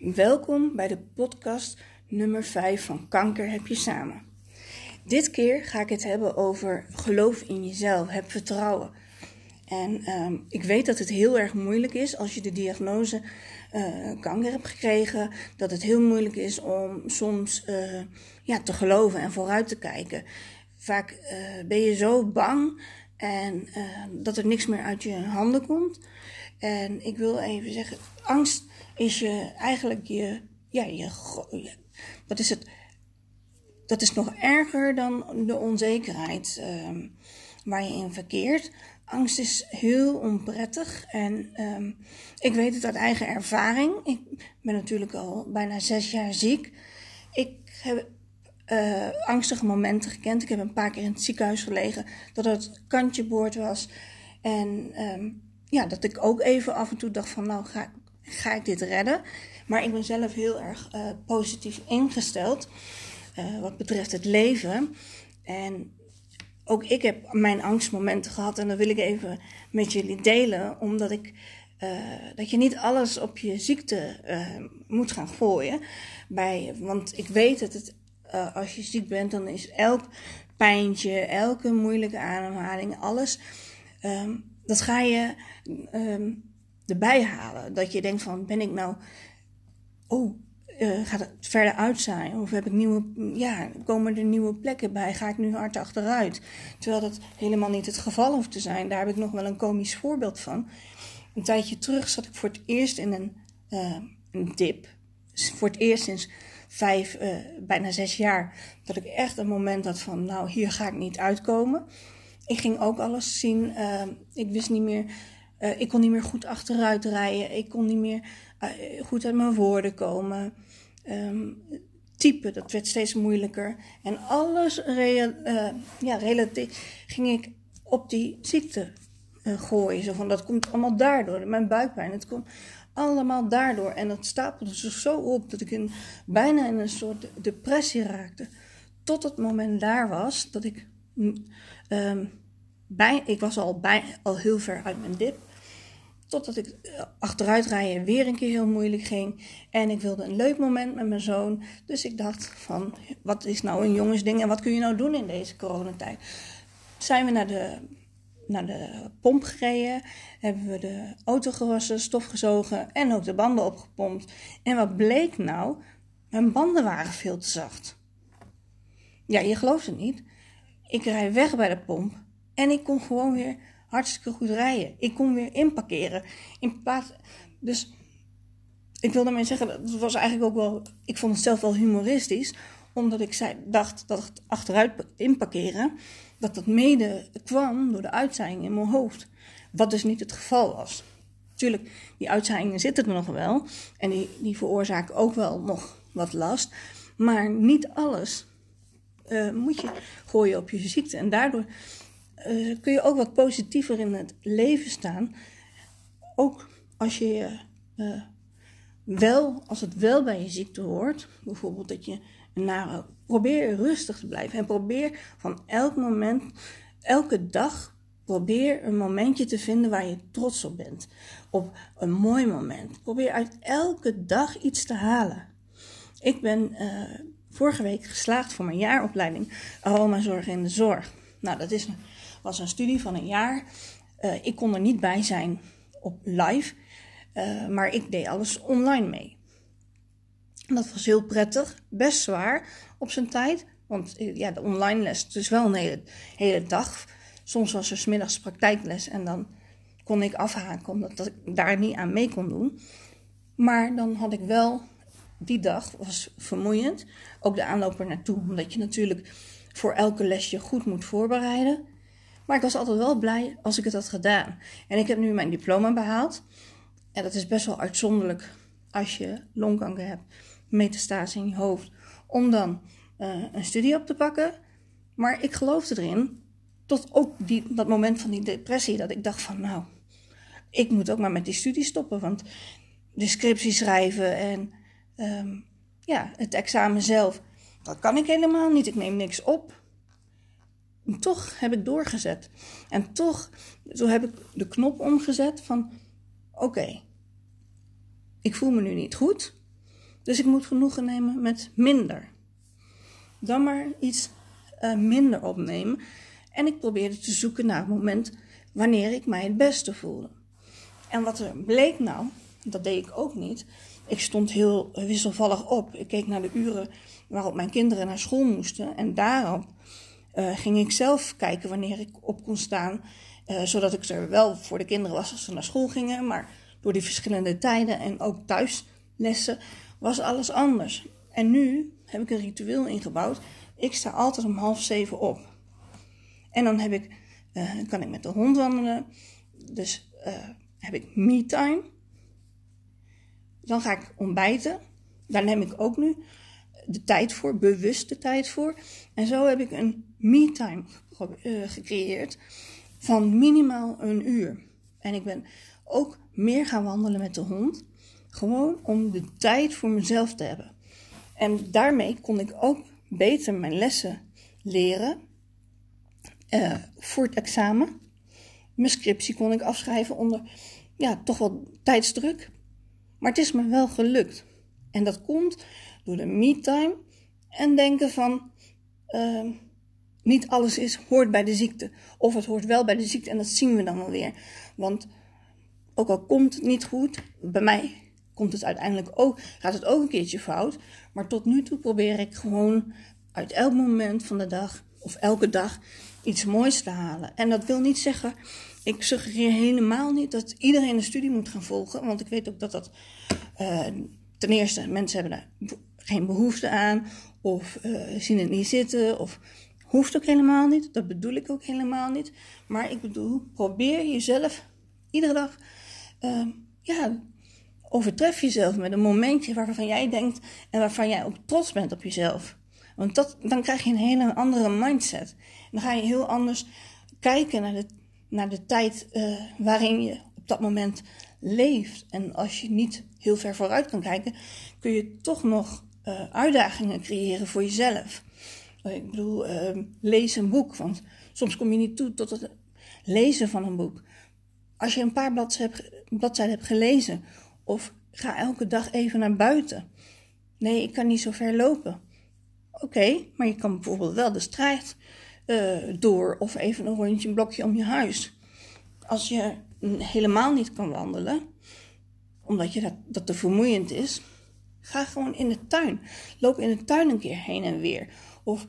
Welkom bij de podcast nummer 5 van Kanker heb je samen. Dit keer ga ik het hebben over geloof in jezelf, heb vertrouwen. En ehm, ik weet dat het heel erg moeilijk is als je de diagnose uh, kanker hebt gekregen. Dat het heel moeilijk is om soms uh, ja, te geloven en vooruit te kijken. Vaak uh, ben je zo bang en dat er niks meer uit je handen komt. En ik wil even zeggen, angst is je eigenlijk je, ja, je, wat is het? Dat is nog erger dan de onzekerheid um, waar je in verkeert. Angst is heel onprettig en um, ik weet het uit eigen ervaring. Ik ben natuurlijk al bijna zes jaar ziek. Ik heb uh, angstige momenten gekend. Ik heb een paar keer in het ziekenhuis gelegen dat het kantje boord was. En um, ja, dat ik ook even af en toe dacht van nou ga, ga ik dit redden. Maar ik ben zelf heel erg uh, positief ingesteld uh, wat betreft het leven. En ook ik heb mijn angstmomenten gehad en dat wil ik even met jullie delen, omdat ik uh, dat je niet alles op je ziekte moet gaan gooien. Bij, want ik weet dat het, als je ziek bent, dan is elk pijntje, elke moeilijke ademhaling, alles. Um, dat ga je um, erbij halen. Dat je denkt van, ben ik nou, oh, uh, gaat het verder uit zijn? Of heb ik nieuwe, ja, komen er nieuwe plekken bij? Ga ik nu hard achteruit? Terwijl dat helemaal niet het geval hoeft te zijn. Daar heb ik nog wel een komisch voorbeeld van. Een tijdje terug zat ik voor het eerst in een, uh, dip. Voor het eerst sinds vijf, uh, bijna zes jaar. Dat ik echt een moment had van, nou, hier ga ik niet uitkomen. Ik ging ook alles zien. Uh, ik wist niet meer. Uh, ik kon niet meer goed achteruit rijden. Ik kon niet meer uh, goed uit mijn woorden komen. Um, typen, dat werd steeds moeilijker. En alles rea ja, relatief ging ik op die ziekte gooien. Zo van, dat komt allemaal daardoor. Mijn buikpijn, het komt allemaal daardoor. En dat stapelde zich zo op dat ik in, bijna in een soort depressie raakte. Tot het moment daar was dat ik um, ik was al, bij, al heel ver uit mijn dip. Totdat ik eh, achteruit rijden weer een keer heel moeilijk ging. En ik wilde een leuk moment met mijn zoon. Dus ik dacht van, wat is nou een jongensding en wat kun je nou doen in deze coronatijd? Zijn we naar de, naar de pomp gereden. Hebben we de auto gewassen, stof gezogen en ook de banden opgepompt. En wat bleek nou? Mijn banden waren veel te zacht. Ja, je gelooft het niet. Ik rij weg bij de pomp en ik kon gewoon weer hartstikke goed rijden. Ik kon weer inparkeren. In dus ik wil daarmee zeggen, dat was eigenlijk ook wel. Ik vond het zelf wel humoristisch. Omdat ik zei, dacht dat het achteruit inparkeren. dat dat mede kwam door de uitzaaiing in mijn hoofd. Wat dus niet het geval was. Tuurlijk, die uitzaaiingen zitten er nog wel. En die, die veroorzaken ook wel nog wat last. Maar niet alles uh, moet je gooien op je ziekte. En daardoor uh, kun je ook wat positiever in het leven staan. Ook als je uh, wel, als het wel bij je ziekte hoort, bijvoorbeeld dat je probeer rustig te blijven en probeer van elk moment, elke dag, probeer een momentje te vinden waar je trots op bent. Op een mooi moment. Probeer uit elke dag iets te halen. Ik ben uh, vorige week geslaagd voor mijn jaaropleiding Aromazorg in de Zorg. Nou, dat is was een studie van een jaar. Uh, ik kon er niet bij zijn op live, uh, maar ik deed alles online mee. Dat was heel prettig, best zwaar op zijn tijd. Want eh, ja, de online les, is wel een hele, hele dag. Soms was er smiddags praktijkles en dan kon ik afhaken omdat ik daar niet aan mee kon doen. Maar dan had ik wel, die dag was vermoeiend. Ook de aanloop er naartoe, omdat je natuurlijk voor elke lesje goed moet voorbereiden. Maar ik was altijd wel blij als ik het had gedaan. En ik heb nu mijn diploma behaald. En dat is best wel uitzonderlijk als je longkanker hebt, metastase in je hoofd, om dan uh, een studie op te pakken. Maar ik geloofde erin, tot ook die, dat moment van die depressie, dat ik dacht van nou, ik moet ook maar met die studie stoppen. Want de scriptie schrijven en um, ja, het examen zelf, dat kan ik helemaal niet. Ik neem niks op toch heb ik doorgezet. En toch, zo heb ik de knop omgezet van: oké, ik voel me nu niet goed. Dus ik moet genoegen nemen met minder. Dan maar iets uh, minder opnemen. En ik probeerde te zoeken naar het moment wanneer ik mij het beste voelde. En wat er bleek nou, dat deed ik ook niet. Ik stond heel wisselvallig op. Ik keek naar de uren waarop mijn kinderen naar school moesten. En daarop uh, ging ik zelf kijken wanneer ik op kon staan. Uh, zodat ik er wel voor de kinderen was als ze naar school gingen. Maar door die verschillende tijden en ook thuislessen was alles anders. En nu heb ik een ritueel ingebouwd. Ik sta altijd om half zeven op. En dan heb ik, uh, kan ik met de hond wandelen. Dus heb ik me-time. Dan ga ik ontbijten. Daar neem ik ook nu de tijd voor, bewuste tijd voor. En zo heb ik een me-time uh, gecreëerd van minimaal een uur. En ik ben ook meer gaan wandelen met de hond. Gewoon om de tijd voor mezelf te hebben. En daarmee kon ik ook beter mijn lessen leren uh, voor het examen. Mijn scriptie kon ik afschrijven onder ja, toch wel tijdsdruk. Maar het is me wel gelukt. En dat komt door de me-time en denken van uh, niet alles is, hoort bij de ziekte. Of het hoort wel bij de ziekte en dat zien we dan wel weer. Want ook al komt het niet goed, bij mij komt het uiteindelijk ook, gaat het ook een keertje fout. Maar tot nu toe probeer ik gewoon uit elk moment van de dag of elke dag iets moois te halen. En dat wil niet zeggen, ik suggereer helemaal niet dat iedereen een studie moet gaan volgen. Want ik weet ook dat dat, uh, ten eerste, mensen hebben daar geen behoefte aan. Of uh, zien het niet zitten. Of hoeft ook helemaal niet. Dat bedoel ik ook helemaal niet. Maar ik bedoel, probeer jezelf iedere dag, uh, ja, overtref jezelf met een momentje waarvan jij denkt en waarvan jij ook trots bent op jezelf. Want dat, dan krijg je een hele andere mindset. Dan ga je heel anders kijken naar de, naar de tijd uh, waarin je op dat moment leeft. En als je niet heel ver vooruit kan kijken, kun je toch nog uh, uitdagingen creëren voor jezelf. Ik bedoel, lees een boek, want soms kom je niet toe tot het lezen van een boek. Als je een paar bladzijden hebt, bladzijden hebt gelezen, of ga elke dag even naar buiten. Nee, ik kan niet zo ver lopen. Oké, maar je kan bijvoorbeeld wel de straat uh, door of even een rondje, een blokje om je huis. Als je helemaal niet kan wandelen, omdat je dat, dat te vermoeiend is, ga gewoon in de tuin. Loop in de tuin een keer heen en weer. Of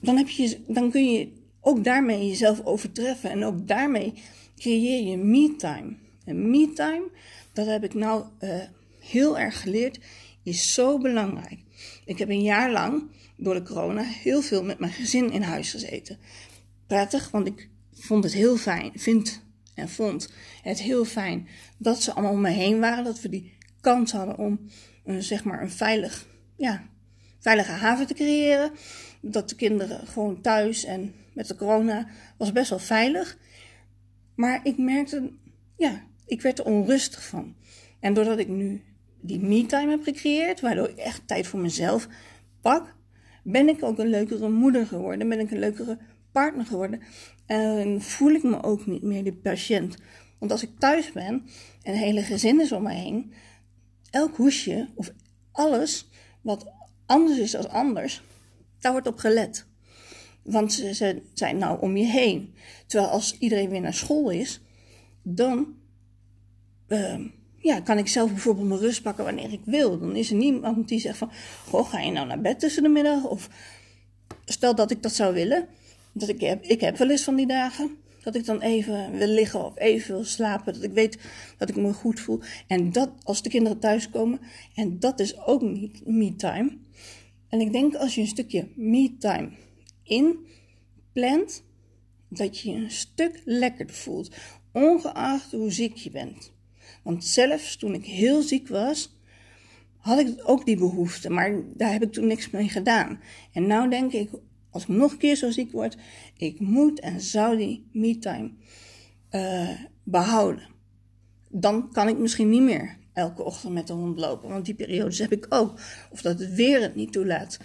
dan, heb je, dan kun je ook daarmee jezelf overtreffen en ook daarmee creëer je me-time. En me-time, dat heb ik nou uh, heel erg geleerd, is zo belangrijk. Ik heb een jaar lang door de corona heel veel met mijn gezin in huis gezeten. Prettig, want ik vond het heel fijn, vind en vond het heel fijn dat ze allemaal om me heen waren. Dat we die kans hadden om zeg maar een veilig, ja, veilige haven te creëren. Dat de kinderen gewoon thuis en met de corona was best wel veilig. Maar ik merkte, ja, ik werd er onrustig van. En doordat ik nu die me-time heb gecreëerd, waardoor ik echt tijd voor mezelf pak, ben ik ook een leukere moeder geworden, ben ik een leukere partner geworden. En voel ik me ook niet meer die patiënt. Want als ik thuis ben en hele gezin is om me heen, elk hoesje of alles wat anders is dan anders, daar wordt op gelet. Want ze zijn nou om je heen. Terwijl als iedereen weer naar school is, dan uh, ja, kan ik zelf bijvoorbeeld mijn rust pakken wanneer ik wil. Dan is er niemand die zegt van, goh, ga je nou naar bed tussen de middag? Of stel dat ik dat zou willen. Dat ik, heb, ik heb wel eens van die dagen. Dat ik dan even wil liggen of even wil slapen. Dat ik weet dat ik me goed voel. En dat als de kinderen thuiskomen. En dat is ook me-time. En ik denk als je een stukje me-time inplant. Dat je je een stuk lekkerder voelt. Ongeacht hoe ziek je bent. Want zelfs toen ik heel ziek was, had ik ook die behoefte. Maar daar heb ik toen niks mee gedaan. En nou denk ik, als ik nog een keer zo ziek word, ik moet en zou die me-time uh, behouden. Dan kan ik misschien niet meer elke ochtend met de hond lopen. Want die periodes heb ik ook. Of dat het weer het niet toelaat.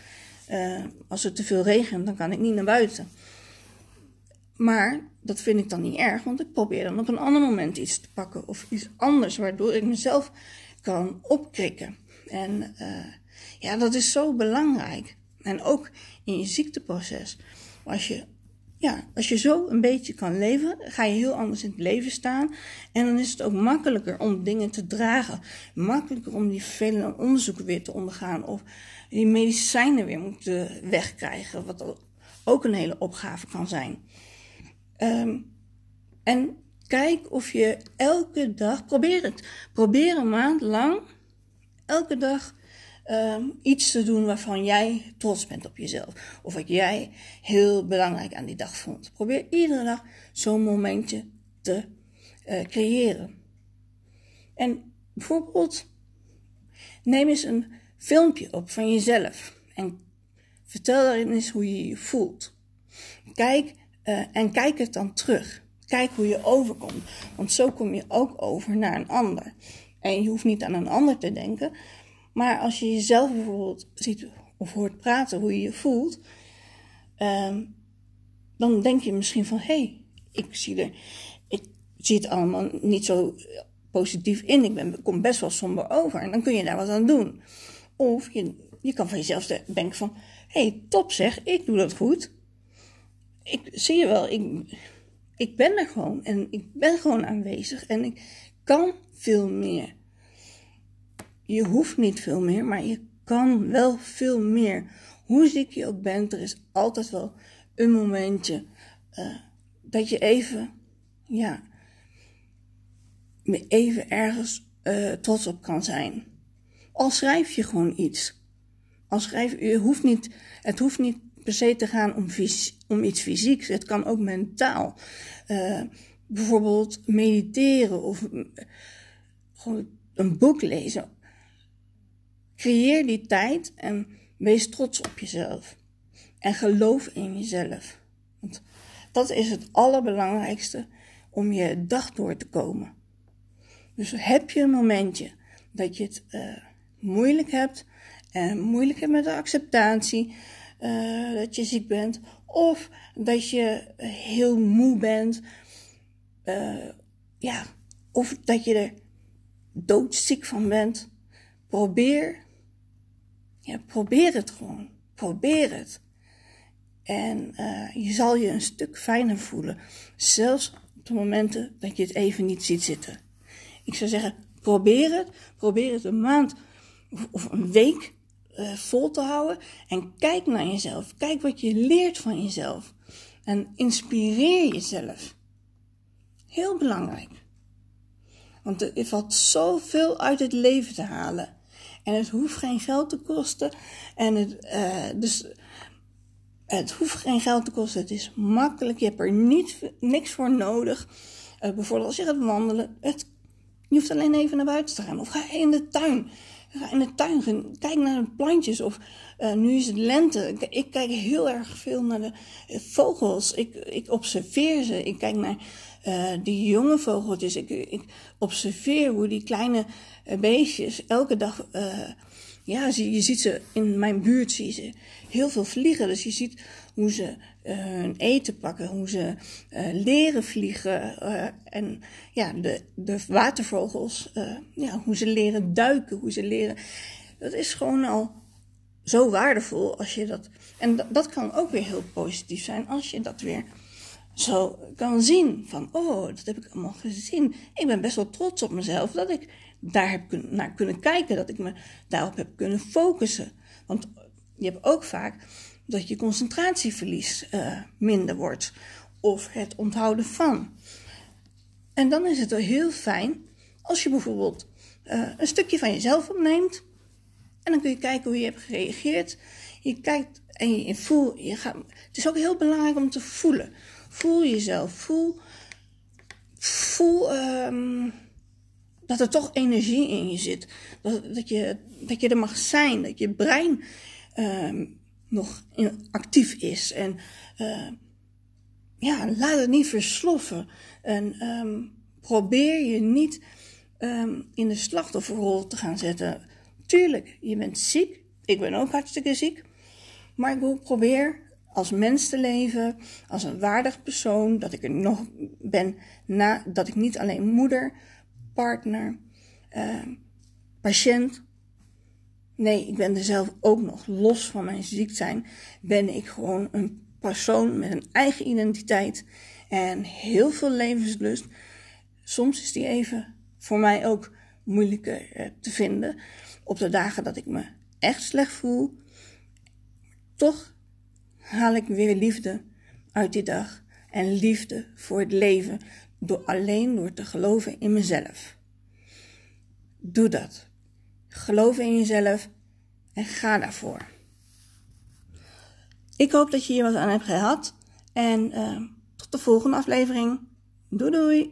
Uh, als het te veel regent, dan kan ik niet naar buiten. Maar dat vind ik dan niet erg, want ik probeer dan op een ander moment iets te pakken of iets anders, waardoor ik mezelf kan opkrikken. En uh, ja, dat is zo belangrijk. En ook in je ziekteproces. Als je, ja, als je zo een beetje kan leven, ga je heel anders in het leven staan. En dan is het ook makkelijker om dingen te dragen. Makkelijker om die vervelende onderzoeken weer te ondergaan. Of die medicijnen weer moeten wegkrijgen. Wat ook een hele opgave kan zijn. Um, en kijk of je elke dag, probeer het. Probeer een maand lang, elke dag um, iets te doen waarvan jij trots bent op jezelf. Of wat jij heel belangrijk aan die dag vond. Probeer iedere dag zo'n momentje te uh, creëren. En bijvoorbeeld, neem eens een filmpje op van jezelf. En vertel daarin eens hoe je je voelt. Kijk, uh, en kijk het dan terug. Kijk hoe je overkomt. Want zo kom je ook over naar een ander. En je hoeft niet aan een ander te denken. Maar als je jezelf bijvoorbeeld ziet of hoort praten, hoe je je voelt. Um, dan denk je misschien van, hé, hey, ik zie er, ik zie het allemaal niet zo positief in. Ik ben, kom best wel somber over. En dan kun je daar wat aan doen. Of je, je kan van jezelf denken van, hé, hey, top zeg, ik doe dat goed. Ik zie je wel, ik, ik ben er gewoon en ik ben gewoon aanwezig en ik kan veel meer. Je hoeft niet veel meer, maar je kan wel veel meer. Hoe ziek je ook bent, er is altijd wel een momentje uh, dat je even, ja, even ergens uh, trots op kan zijn. Al schrijf je gewoon iets. Al schrijf je, hoeft niet, het hoeft niet per se te gaan om, om iets fysieks. Het kan ook mentaal. Uh, bijvoorbeeld mediteren of uh, gewoon een boek lezen. Creëer die tijd en wees trots op jezelf. En geloof in jezelf. Want dat is het allerbelangrijkste om je dag door te komen. Dus heb je een momentje dat je het uh, moeilijk hebt en moeilijk hebt met de acceptatie, uh, dat je ziek bent. Of dat je heel moe bent. Uh, ja, of dat je er doodziek van bent. Probeer. Probeer het gewoon. Probeer het. En uh, je zal je een stuk fijner voelen. Zelfs op de momenten dat je het even niet ziet zitten. Ik zou zeggen, probeer het. Probeer het een maand of een week uh, vol te houden. En kijk naar jezelf. Kijk wat je leert van jezelf. En inspireer jezelf. Heel belangrijk. Want er valt zoveel uit het leven te halen. En het hoeft geen geld te kosten. En het, uh, dus, het hoeft geen geld te kosten. Het is makkelijk. Je hebt er niet, niks voor nodig. Uh, bijvoorbeeld als je gaat wandelen. Het, je hoeft alleen even naar buiten te gaan. Of ga in de tuin. Ga in de tuin, kijk naar de plantjes. Of uh, nu is het lente. Ik, kijk heel erg veel naar de vogels. Ik, ik observeer ze. Ik kijk naar uh, die jonge vogeltjes. Ik, observeer hoe die kleine beestjes elke dag. ja, je ziet ze in mijn buurt, zie ze heel veel vliegen. Dus je ziet hoe ze hun eten pakken, hoe ze leren vliegen. En ja, de, de watervogels, ja, hoe ze leren duiken, hoe ze leren. Dat is gewoon al zo waardevol als je dat. En dat kan ook weer heel positief zijn als je dat weer zo kan zien. Van, oh, dat heb ik allemaal gezien. Ik ben best wel trots op mezelf dat ik daar heb naar kunnen kijken, dat ik me daarop heb kunnen focussen. Want je hebt ook vaak dat je concentratieverlies uh, minder wordt of het onthouden van. En dan is het wel heel fijn als je bijvoorbeeld uh, een stukje van jezelf opneemt en dan kun je kijken hoe je hebt gereageerd. Je kijkt en je, je voelt. Je gaat, het is ook heel belangrijk om te voelen. Voel jezelf. Voel, voel um, dat er toch energie in je zit. Dat, dat, je, dat je er mag zijn. Dat je brein um, nog actief is. En uh, ja, laat het niet versloffen. En um, probeer je niet in de slachtofferrol te gaan zetten. Tuurlijk, je bent ziek. Ik ben ook hartstikke ziek. Maar ik probeer als mens te leven, als een waardig persoon, dat ik er nog ben, na, dat ik niet alleen moeder, partner, uh, patiënt, Nee, ik ben er zelf ook nog. Los van mijn ziek zijn ben ik gewoon een persoon met een eigen identiteit en heel veel levenslust. Soms is die even voor mij ook moeilijker eh, te vinden. Op de dagen dat ik me echt slecht voel. Toch haal ik weer liefde uit die dag. En liefde voor het leven. Door alleen door te geloven in mezelf. Doe dat. Geloof in jezelf en ga daarvoor. Ik hoop dat je hier wat aan hebt gehad. En uh, tot de volgende aflevering. Doei doei!